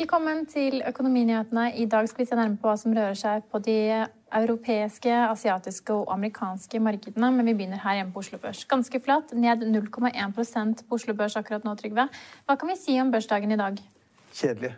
Velkommen til Økonominyhetene. I dag skal vi se nærmere på hva som rører seg på de europeiske, asiatiske og amerikanske markedene. Men vi begynner her hjemme på Oslo Børs. Ganske flatt, ned 0,1% på Oslo Børs akkurat nå, Trygve. Hva kan vi si om børsdagen i dag? Kjedelig.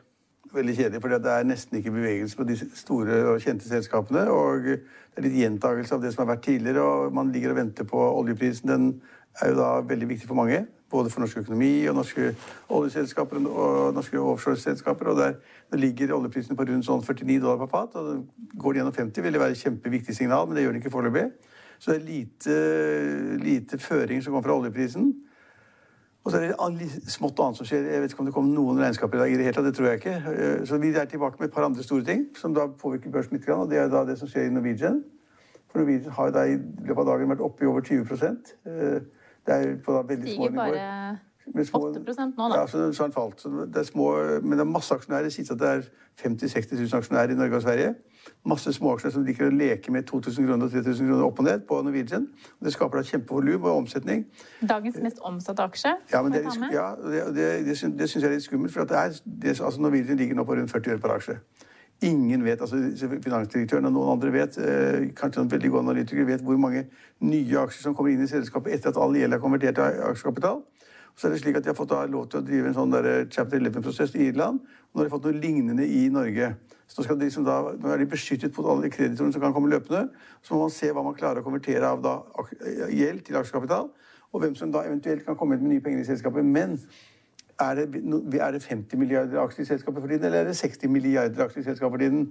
Veldig kjedelig, for det er nesten ikke bevegelse på de store og kjente selskapene. Og det er litt gjentagelse av det som har vært tidligere, og man ligger og venter på oljeprisen. Den er jo da veldig viktig for mange. Både for norsk økonomi og norske oljeselskaper og norske offshoreselskaper. Og der, ligger oljeprisen på rundt sånn 49 dollar per fat. og Går det gjennom 50, vil det være et kjempeviktig signal, men det gjør den ikke foreløpig. Så det er lite, lite føring som kommer fra oljeprisen. Og så er det smått annet som skjer. Jeg vet ikke om det kommer noen regnskaper i dag. i Det hele tatt, det tror jeg ikke. Så vi er tilbake med et par andre store ting som da påvirker børsen litt. Og det er da det som skjer i Norwegian. For Norwegian har da i løpet av dagen vært oppe i over 20 Det er på da veldig små Stiger bare 8 nå, da. Ja, så, så han falt. Det er små, men det er masse aksjonærer. Det sies at det er 50 000-60 000 aksjonærer i Norge og Sverige. Masse småaksjonærer som liker å leke med 2000 kroner og 3000 kroner opp og ned på Norwegian. Det skaper da kjempevolum og omsetning. Dagens mest omsatte aksje? Ja, men det, ja, det, det, det, syns, det syns jeg er litt skummelt. For det er, det, altså Norwegian ligger nå på rundt 40 øre per aksje. Ingen vet, altså Finansdirektøren og noen andre vet, eh, kanskje noen veldig gode analytikere vet hvor mange nye aksjer som kommer inn i selskapet etter at all gjeld er konvertert til aksjekapital. Så er det slik at De har fått lov til å drive en sånn der chapter 11-prosess i Irland. Og nå har de fått noe lignende i Norge. Så nå, liksom da, nå er de beskyttet mot alle kreditorene som kan komme løpende. Så må man se hva man klarer å konvertere av da, gjeld til aksjekapital. Og hvem som da eventuelt kan komme inn med nye penger i selskapet. Men er det, er det 50 milliarder aksjer i selskapet for tiden, eller er det 60 milliarder aksjer i selskapet for tiden?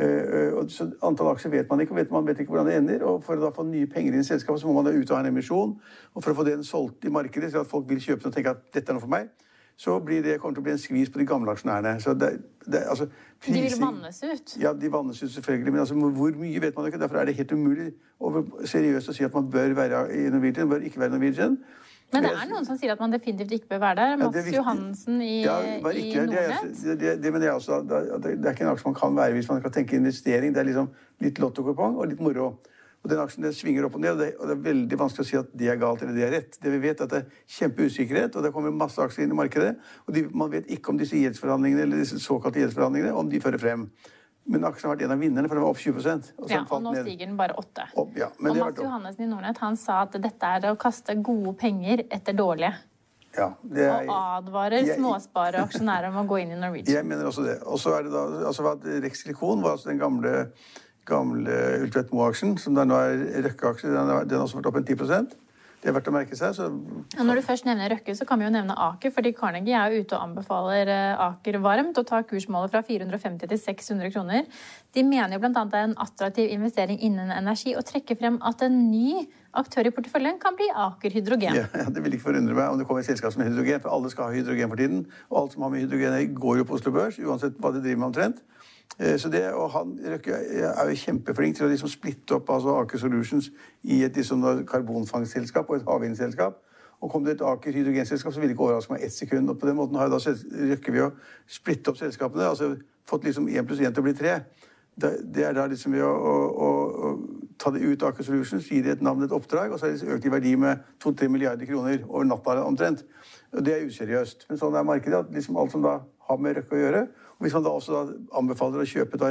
Eh, så Antall aksjer vet man ikke, og vet, man vet ikke hvordan det ender. og For å da få nye penger inn i selskapet, så må man da ut og ha en emisjon. Og for å få den solgt i markedet, så at folk vil kjøpe den og tenke at dette er noe for meg, så blir det, kommer det til å bli en skvis på de gamle aksjonærene. Så det, det, altså, De vil vannes ut. ja, de vannes ut selvfølgelig, men altså, hvor mye vet man ikke. Derfor er det helt umulig og seriøst å si at man bør være i Norwegian, bør ikke være i Norwegian. Men det er noen som sier at man definitivt ikke bør være der. Ja, er viktig. Johansen i, Ja, i Nordnett. det, det, det mener jeg også. Det er, det er ikke en aksje man kan være hvis man kan tenke investering. Det er liksom litt lottokupong og litt moro. Og den aksjen svinger opp og ned, og det, og det er veldig vanskelig å si at det er galt eller det er rett. Det vi vet er at det er kjempeusikkerhet, og det kommer masse aksjer inn i markedet. Og de, man vet ikke om disse gjeldsforhandlingene eller disse såkalte gjeldsforhandlingene, om de fører frem. Men aksjen har vært en av vinnerne, for den var opp 20 og Ja, og nå ned. stiger den bare åtte. Opp, ja, men Og Mats. Johannessen i Nordnett han sa at dette er å kaste gode penger etter dårlige. Ja, det er, Og advarer Jeg- småspare aksjonærer om å gå inn i Norwegian. Jeg mener også det. Og så er det da, altså Rex Silikon var altså den gamle, gamle Ultvedt Moe-aksjen, som da nå er Røkke-aksje. Den, den har også vært opp en 10 Det er verdt å merke seg. så Ja, når du først nevner Røkke, så kan vi jo nevne Aker, fordi Carnegie er jo ute og anbefaler eh, Aker varmt å ta kursmålet fra 450 til 600 kroner. De mener jo bl.a. det er en attraktiv investering innen energi, og trekker frem at en ny aktør i porteføljen kan bli Aker Hydrogen. ja, ja, Det vil ikke forundre meg om det kommer et selskap som hydrogen, for alle skal ha hydrogen for tiden. Og alt som har med hydrogen å går jo på Oslo Børs, uansett hva de driver med omtrent. Eh, Så det, og han Røkke er jo kjempeflink til å liksom splitte opp altså Aker Solutions i et liksom karbonfangstselskap og et havvindselskap. Og kom det et Aker hydrogenselskap, så ville det ikke overraske meg ett sekund. Og på den måten har da sel- vi å splitte opp selskapene, altså fått liksom én pluss én til å bli tre. Det, er da liksom ved å, å, å ta det ut av Aker Solutions, gi det et navn, et oppdrag, og så har det økt i verdi med 2-3 milliarder kroner over natta omtrent. Og det er useriøst. Men sånn er markedet. at liksom alt som da har med Røkke å gjøre. Og Hvis han da også da anbefaler å kjøpe da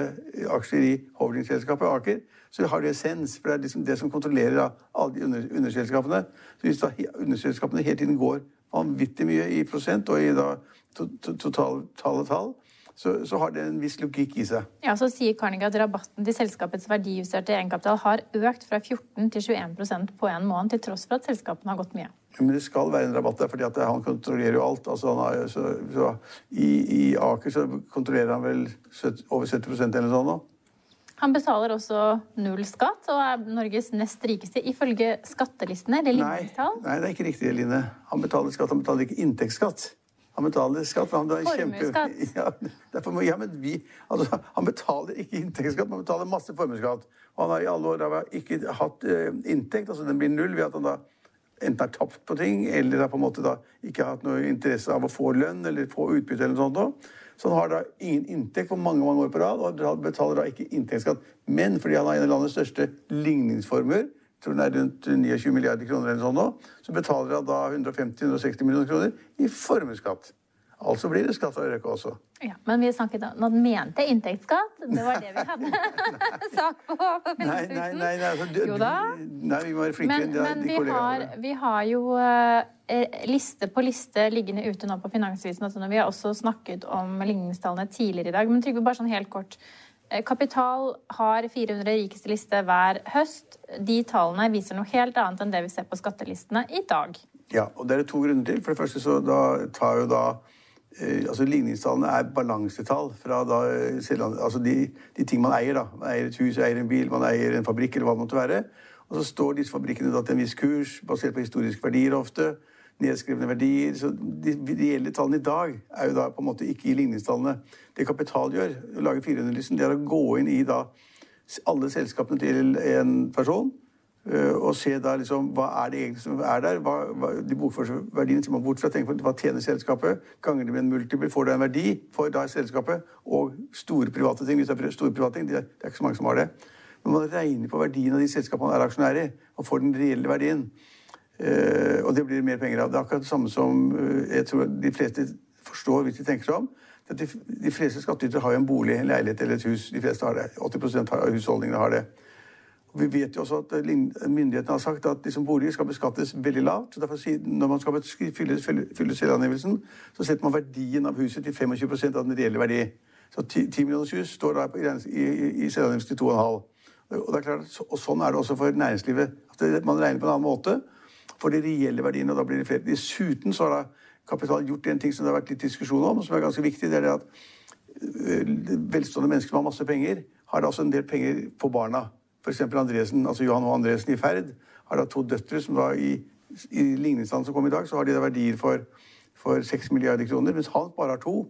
aksjer i holdingselskapet Aker, så har det essens. For det er liksom det som kontrollerer da alle de under, underselskapene. Så hvis da underselskapene hele tiden går vanvittig mye i prosent og i da to, to, totale tall, så, så har det en viss logikk i seg. Ja, Så sier Carnegie at rabatten til selskapets verdijusterte egenkapital har økt fra 14 til 21% på en måned, til tross for at selskapene har gått mye. Men det skal være en rabatt der, fordi han kontrollerer jo alt. Altså han har, så, så, i, I Aker så kontrollerer han vel 70, over 70% eller noe sånt nå. Han betaler også null skatt og er Norges nest rikeste ifølge skattelistene eller Nei, nei, det er ikke riktig, Line. Han betaler skatt, han betaler ikke inntektsskatt. Han betaler skatt, han er kjempe... Ja, ja, men vi, altså, han betaler ikke inntektsskatt, men han betaler masse formuesskatt. Og han har i alle år da ikke hatt eh, inntekt, altså den blir null ved at han da enten har tapt på ting, eller har på en måte da ikke hatt noe interesse av å få lønn eller få utbytte eller noe sånt. Så han har da ingen inntekt på mange mange år på rad, og betaler da ikke inntektsskatt. Men fordi han har en av landets største ligningsformuer, tror den er rundt 29 milliarder kroner eller sånn nå, så betaler han da 150-160 millioner kroner i formuesskatt. Altså blir det skatt av Røkke også. Ja, men vi snakket om Nå mente inntektsskatt. Det var det vi hadde sak på på Nei, nei, nei, nei, altså, du- Jo da. nei vi må være flinkere enn de- men de vi, har, vi har jo eh, liste på liste liggende ute nå på Finansvisen. Altså når vi har også snakket om ligningstallene tidligere i dag. Men Trygve, bare sånn helt kort. Eh, Kapital har 400 rikeste liste hver høst. De tallene viser noe helt annet enn det vi ser på skattelistene i dag. Ja, og det er det to grunner til. For det første så da tar jo da eh, altså Ligningstallene er balansetall fra da, eh, altså de, de ting man eier. da. Man eier et hus, eier en bil, man eier en fabrikk eller hva det måtte være. Og så står disse fabrikkene da til en viss kurs, basert på historiske verdier ofte. Nedskrevne verdier. Så de reelle tallene i dag er jo da på en måte ikke i ligningstallene. Det Kapital gjør, å lage 400-listen, det er å gå inn i da alle selskapene til en person. Øh, Og se da liksom, hva er det egentlig som er der. Hva, hva, de bokførsverdiene som man bort fra tenker på, hva tjener selskapet. Ganger det med en multiple, får det en verdi for da selskapet. Og store private ting. Hvis det er store private ting, det er, det er ikke så mange som har det. Men man regner på verdien av de selskapene man er aksjonær i, og får den reelle verdien. Eh, og det blir mer penger av. Det er akkurat det samme som eh, jeg tror de fleste forstår hvis de tenker seg om. De, de fleste skattytere har jo en bolig, en leilighet eller et hus. De fleste har det. 80% av husholdningene har det. Vi vet jo også at eh, Myndighetene har sagt at liksom boliger skal beskattes veldig lavt. så derfor Når man skal fylle, fylle, selvangivelsen, så setter man verdien av huset til 25% av den reelle verdi. Så 10, 10 millioners hus står da i, i, i selvangivelsen til 2,5. Og, og sånn er det også for næringslivet. At man regner på en annen måte for de reelle verdiene, og da blir det flere. Dessuten så har da kapital gjort en ting som det har vært litt diskusjon om, som er ganske viktig. det er det at øh, velstående mennesker som har masse penger, har da også en del penger på barna. Eksempel altså Johan og Andresen i Ferd har da to døtre som da i, i ligningstanden som kom i dag, så har de da verdier for, for 6 milliarder kroner, mens han bare har to.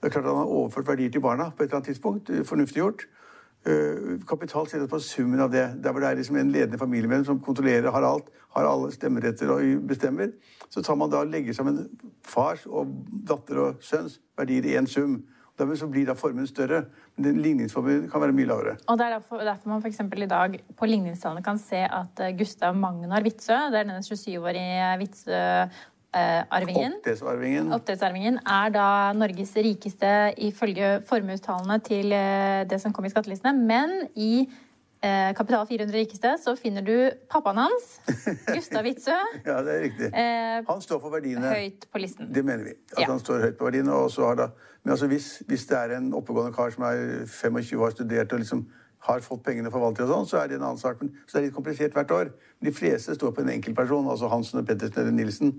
Det er klart Han har overført verdier til barna på et eller annet tidspunkt. eh, Fornuftig gjort. Eh, Kapital settes på summen av det. Der hvor det er liksom en ledende familiemedlem som kontrollerer, har alt, har alle stemmeretter og bestemmer, så tar man da og legger sammen fars og datter og sønns verdier i én sum. Dermed så blir da formuen større, men den ligningsformuen kan være mye lavere. Og Det er derfor, derfor man for eksempel i dag på ligningstallene kan se at eh, Gustav Magnar Witzøe, det er denne 27-årige Witzøe-arvingen, Oppdrettsarvingen. Oppdrettsarvingen er da Norges rikeste ifølge formuestallene til eh, det som kom i skattelistene. Men i eh, Kapital 400 rikeste så finner du pappaen hans, Gustav Witzøe, Ja, det er riktig. eh, Han står for verdiene. høyt på listen. Det mener vi. At Ja. han står høyt på verdiene. Og så har da, men altså hvis, hvis det er en oppegående kar som er 25 år, har studert og liksom har fått pengene forvaltet og sånn, så er det en annen sak. Så det er litt komplisert hvert år. De fleste står på en enkeltperson, altså Hansen og Pettersen eller Nilsen.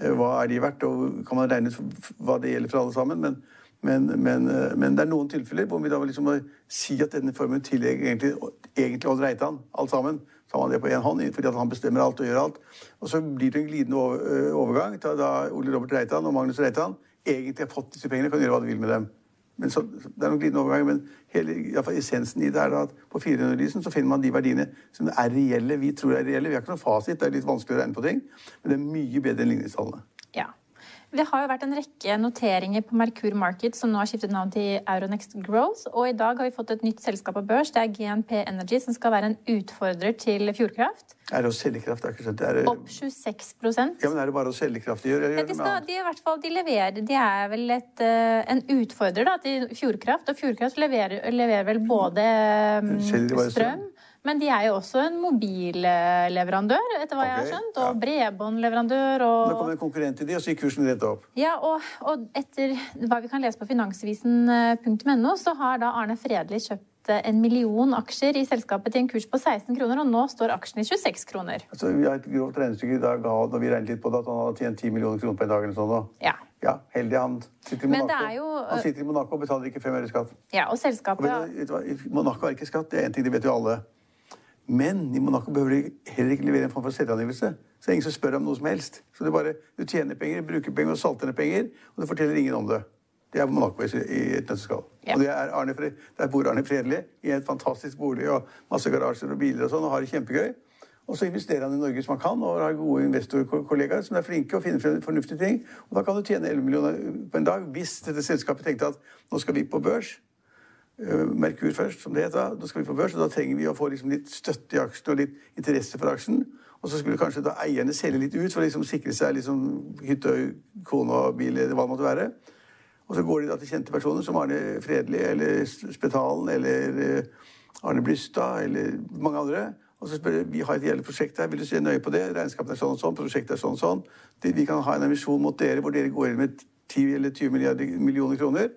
Eh, Hva er de verdt, og kan man regne ut hva det gjelder for alle sammen? Men, men, men, eh, men det er noen tilfeller hvor vi da liksom må si at denne formen tillegger egentlig, egentlig Odd Reitan alt sammen. Så har man det på én hånd, fordi han bestemmer alt og gjør alt. Og så blir det en glidende overgang til da Ole Robert Reitan og Magnus Reitan egentlig har fått disse pengene, og kan gjøre hva de vil med dem. Men så, det er noen glidende overganger, men hele, i hvert fall essensen i det er at på 400-lysen så finner man de verdiene som er reelle. Vi tror er reelle. Vi har ikke noen fasit, det er litt vanskelig å regne på ting, men det er mye bedre enn ligningstallene. Ja. Det har jo vært en rekke noteringer på Merkur Market som nå har skiftet navn til Euronext Growth. Og i dag har vi fått et nytt selskap på børs. Det er GNP Energy, som skal være en utfordrer til Fjordkraft. Er det å selge kraft? Skjønt. Det er, Opp 26 ja, men er det bare å selge kraft de gjør? eller Ja, de, skal, de, i hvert fall, de, leverer, de er vel et, eh, en utfordrer da, til Fjordkraft. Og Fjordkraft leverer, leverer vel både mm, Selger de bare strøm? Men de er jo også en mobilleverandør, etter hva jeg har skjønt. skjønt. ja. Og bredbåndleverandør. Nå kom en konkurrent til de, og så gikk kursen rett opp. ja, og, og etter hva vi kan lese på finansvisen.no, så har da Arne Fredli kjøpt eh, en million aksjer i selskapet til en kurs på 16 kroner, og nå står aksjen i 26 kroner. Altså, vi har et grovt regnestykke i dag og vi regnet litt på det, at han har tjent 10 millioner kroner på en dag. eller sånn. Ja. Ja, heldig han sitter i Monaco. jo- Han sitter i Monaco og betaler ikke fem øre skatt. ja, og Og selskapet vet vet du Monaco har ikke skatt, det er en ting, det vet jo alle. Men i Monaco behøver de heller ikke levere en form for selvangivelse. Så det er ingen som spør om noe som helst. Så er bare, Du tjener penger, bruker penger og salter ned penger, og du forteller ingen om det. Det er Monaco i i et nøtteskall. Ja. Og det er Arne, der bor Arne Fredelig i en fantastisk bolig og masse garasjer og biler og sånn, og har det kjempegøy. Og så investerer han i Norge som han kan, og har gode investorkollegaer som er flinke og finner frem fornuftige ting. Og da kan du tjene 11 millioner på en dag hvis dette selskapet tenkte at nå skal vi på børs. Eh, Merkur først, som det heter. Da skal vi på børs, og da trenger vi å få liksom litt støtte i aksjen og litt interesse for aksjen. Og så skulle kanskje da eierne selge litt ut for å liksom sikre seg liksom hytte, kone og bil, eller hva det måtte være. Og så går de da til kjente personer som Arne Fredli eller Spetalen eller eh, Arne Blystad eller mange andre. Og så spør de, vi har et jævlig prosjekt her, vil du se nøye på det? Regnskapet er sånn og sånn, prosjektet er sånn og sånn. Vi kan ha en emisjon mot dere hvor dere går inn med 10 eller 20 millioner kroner.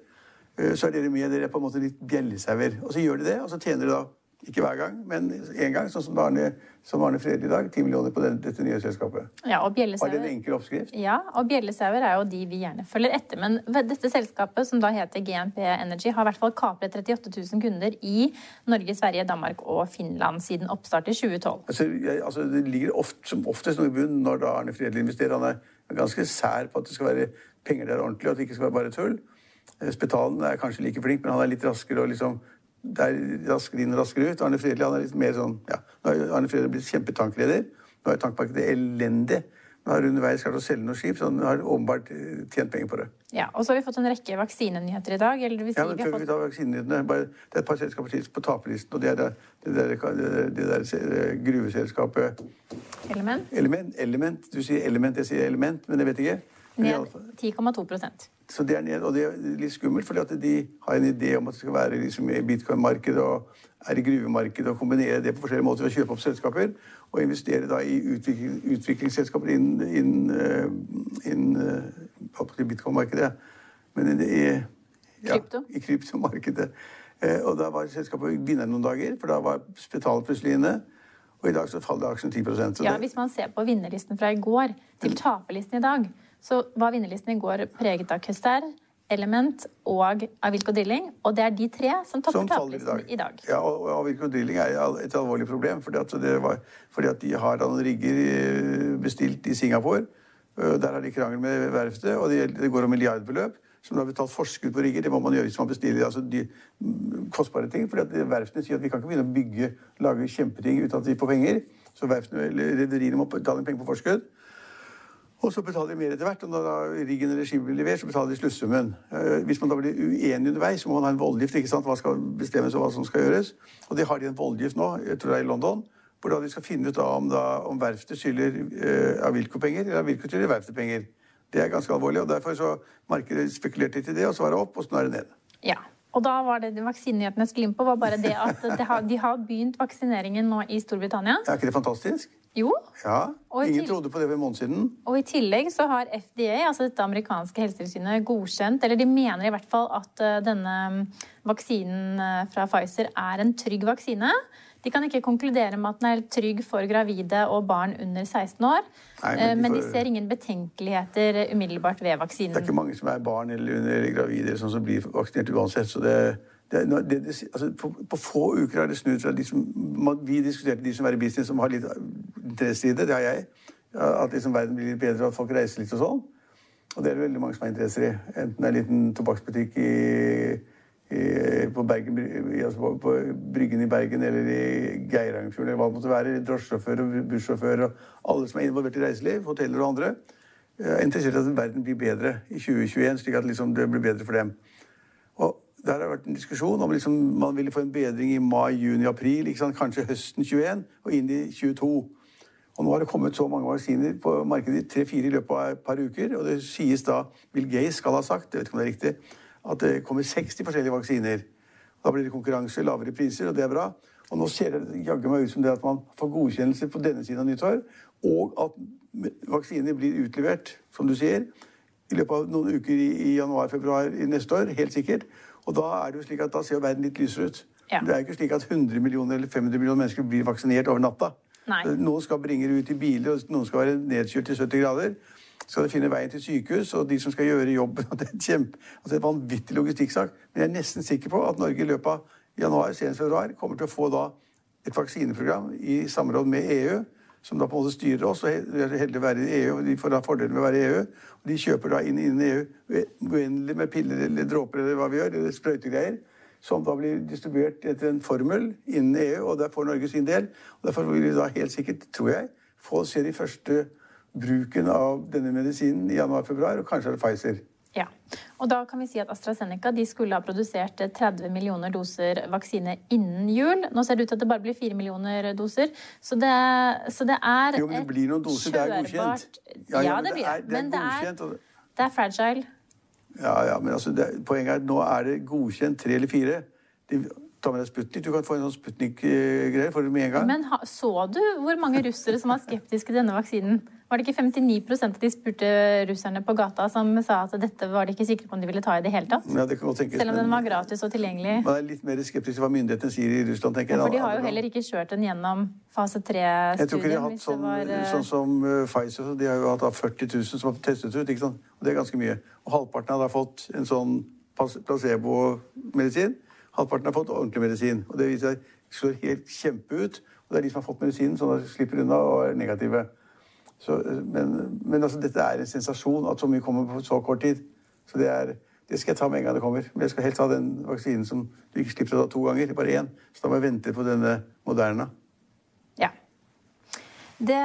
Eh, Så er dere med, dere er på en måte litt bjellesauer. Og så gjør de det, og så tjener de da, ikke hver gang, men én gang, sånn som Arne, som Arne Fredelig i dag, 10 millioner på den, dette nye selskapet. Ja, og Var det en enkel oppskrift? Ja, og bjellesauer er jo de vi gjerne følger etter. Men dette selskapet, som da heter GNP Energy, har i hvert fall kapret 38 000 kunder i Norge, Sverige, Danmark og Finland siden oppstart i 2012. Altså, jeg, altså, det ligger ofte, som oftest noe i bunnen når da Arne Fredelig investerer. Han er ganske sær på at det skal være penger der ordentlig, og at det ikke skal være bare tull. Eh, Spetalen er kanskje like flink, men han er litt raskere og liksom det er raskere inn og raskere ut. Arne Fredli han er litt mer sånn ja, Nå har Arne Fredli blitt kjempetankleder. Nå er tankmarkedet elendig. Nå har underveis klart å selge noen skip, så han har åpenbart eh, tjent penger på det. Ja, Og så har vi fått en rekke vaksinenyheter i dag. eller det vil si Ja, men vi har før vi fått... tar vaksinenyhetene, bare- Det er et par selskaper til på taperlisten, og det er det, det der, det der, det der gruveselskapet Element. Element, element, Du sier element, jeg sier element, men jeg vet ikke. Men Ned 10,2 Så det er og det er litt skummelt, fordi at de har en idé om at det skal være liksom i bitcoin-markedet og er i gruvemarkedet, og kombinere det på forskjellige måter ved å kjøpe opp selskaper og investere da i utvikling, utviklingsselskaper innen, inn, inn, si, bitcoin-markedet. Men i, i, ja, i kryptomarkedet. Eh, Og da var selskapet vinner noen dager, for da var Spetal plutselig inne. Og i dag så faller aksjen 10 så Ja, Hvis man ser på vinnerlisten fra i går til taperlisten i dag, så var vinnerlisten i går preget av Custer, Element og Avilko Drilling. Og det er de tre som topper faller i dag. i dag. Ja, og, Avilko Drilling er et alvorlig problem. Fordi at, det var, fordi at de har noen rigger eh, bestilt i Singapore. Eh, Der har de krangel med verftet, og det, går om milliardbeløp. Som har betalt forskudd på rigger. Det må man gjøre hvis man bestiller altså, de, mm, kostbare ting. fordi at verftene sier at vi kan ikke begynne å bygge, lage kjempeting uten at vi får penger. Så verftene, eller rederiene må betale penger på forskudd. Og så betaler de mer etter hvert. Og når da riggen eller skipet blir levert, så betaler de sluttsummen. Eh, Hvis man da blir uenig underveis, så må man ha en voldgift. ikke sant? Hva skal bestemmes, og hva som skal gjøres. Og det har de en voldgift nå, jeg tror det er i London, hvor da de skal finne ut da om, da, om verftet skylder eh, Avilco-penger, eller Avilco skylder verftet penger. Det er ganske alvorlig, og derfor så markedet spekulerte litt i det, og så var det opp, og så nå er det ned. Ja. Og da var det vaksinenyhetenes inn på, var bare det at det har, de har begynt vaksineringen nå i Storbritannia. Er ikke det fantastisk? Jo. Ja. Ingen tillegg, trodde på det for en måned siden. Og i tillegg så har FDA, altså dette amerikanske helsetilsynet, godkjent, eller de mener i hvert fall at eh, denne mm, vaksinen eh, fra Pfizer er en trygg vaksine. De kan ikke konkludere med at den er trygg for gravide og barn under 16 år. Nei, men eh, de men de får- ser ingen betenkeligheter umiddelbart ved vaksinen. Det er ikke mange som er barn eller, under, gravide sånn som blir vaksinert uansett. så det, det, det, altså, på, på få uker har det snudd fra de som Vi diskuterte de som er i business, som har litt interesse i det. Det har jeg. At liksom verden blir litt bedre, at folk reiser litt og sånn. Og det er det veldig mange som har interesser i. Enten det er en liten tobakksbutikk i, på, Bergen, altså på, på Bryggen i Bergen eller i Geirangerfjorden eller hva det måtte være. Drosjesjåfører og bussjåfører og alle som er involvert i reiseliv, hoteller og andre. Er interessert i at verden blir bedre i 2021, slik at liksom det blir bedre for dem. Og der har vært en diskusjon om liksom man ville få en bedring i mai, juni, april. Kanskje høsten 21 og inn i 22. Og nå har det kommet så mange vaksiner på markedet, tre-fire i løpet av et par uker. Og det sies da Bill Gates skal ha sagt, jeg vet ikke om det er riktig, at det kommer 60 forskjellige vaksiner. Da blir det konkurranse, lavere priser, og det er bra. Og nå ser det jaggu meg ut som det at man får godkjennelse på denne siden av nyttår, og at vaksiner blir utlevert, som du sier, i løpet av noen uker i, i januar-februar neste år, helt sikkert. Og da er det jo slik at da ser verden litt lysere ut. Ja. Det er jo ikke slik at 100 millioner eller 500 millioner mennesker blir vaksinert over natta. Nei. Noen skal bringe det ut i biler, og noen skal være nedkjørt til 70 grader. Skal de finne veien til sykehus, og de som skal gjøre jobben. og Det er, kjempe, altså en vanvittig logistikksak. Men jeg er nesten sikker på at Norge i løpet av januar, senest februar, kommer til å få da et vaksineprogram i samråd med EU, som da på en måte styrer oss. og er heldig å være i EU, og De får da fordelen med å være i EU. og De kjøper da inn innen EU uendelig med piller eller dråper eller hva vi gjør, eller sprøytegreier som da blir distribuert etter en formel innen EU, og der får Norge sin del. Og Derfor vil vi da helt sikkert, tror jeg, få se de første bruken av denne medisinen i januar-februar, og kanskje er det Pfizer. Ja, og da kan vi si at AstraZeneca de skulle ha produsert 30 millioner doser vaksine innen jul. Nå ser det ut til at det bare blir 4 millioner doser. Så det, så det er Jo, men det blir noen doser. Det er godkjent. Ja, ja, det blir det. Men det er, det er fragile. Ja, ja, men altså, det, poenget er at nå er det godkjent tre eller fire. De, ta med deg Sputnik. Du kan få en sånn Sputnik-greier for det med en gang. Men ha, så du hvor mange russere som var skeptiske til denne vaksinen? Var det ikke 59% av de spurte russerne på gata som sa at dette var de ikke sikre på om de ville ta i det hele tatt? Ja, det kan tenkes, Selv om den var gratis og tilgjengelig? Man er litt mer skeptisk til hva myndighetene sier i Russland, tenker jeg. Ja, for de har jo heller ikke kjørt den gjennom fase tre-studien. Jeg tror ikke de har hatt sånn, var, uh... sånn som uh, Pfizer. De har jo hatt 40 000 som har testet ut, ikke sant? og det er ganske mye. Og halvparten har da fått en sånn placebo-medisin. Halvparten har fått ordentlig medisin. Og det viser seg slår helt kjempe ut. Og det er de som har fått medisinen, de slipper unna og er negative. Så, men, men altså, dette er en sensasjon at så mye kommer på så kort tid. Så det, er, det skal jeg ta med en gang det kommer. Men jeg skal helst ha den vaksinen som du ikke slipper å ta to ganger, bare én. Så da må jeg vente på denne Moderna. Ja. Det,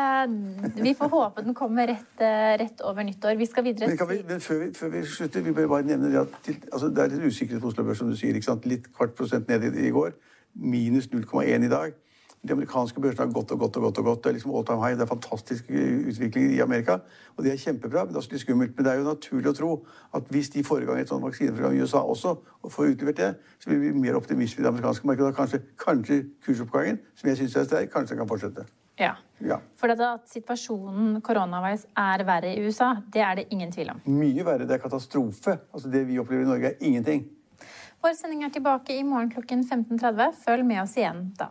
vi får håpe den kommer rett, rett, over nyttår. Vi skal videre Men, vi, men før, vi, før, vi, slutter, vi bør bare nevne det at til, altså, det er litt usikkerhet på Oslo Børs, som du sier. Litt kvart prosent ned i, i går. Minus 0,1 i dag. De amerikanske børsene har gått og gått og gått. og gått. Det er liksom all time high. Det er fantastisk utvikling i Amerika. Og det er kjempebra, men det er også litt skummelt. Men det er jo naturlig å tro at hvis de får i gang et sånt vaksineprogram i USA også, og får utlevert det, så blir vi mer optimisme i det amerikanske markedet. Kanskje, kanskje kursoppgangen, som jeg syns er sterk, kanskje kan fortsette. Ja. ja. For at situasjonen koronaveis er verre i USA, det er det ingen tvil om. Mye verre. Det er katastrofe. Altså Det vi opplever i Norge, er ingenting. Vår sending er tilbake i morgen klokken 15.30. Følg med oss igjen da.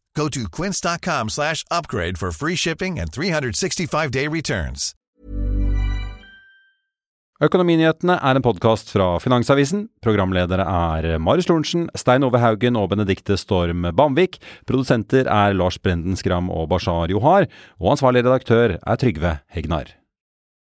Go to quince.com slash upgrade for free shipping and 365-day returns. Økonominyhetene er en podkast fra Finansavisen. Programledere er Marius Lorentzen, Stein Ove Haugen og Benedikte Storm Bamvik. Produsenter er Lars Brenden Skram og Bashar Johar. Og ansvarlig redaktør er Trygve Hegnar.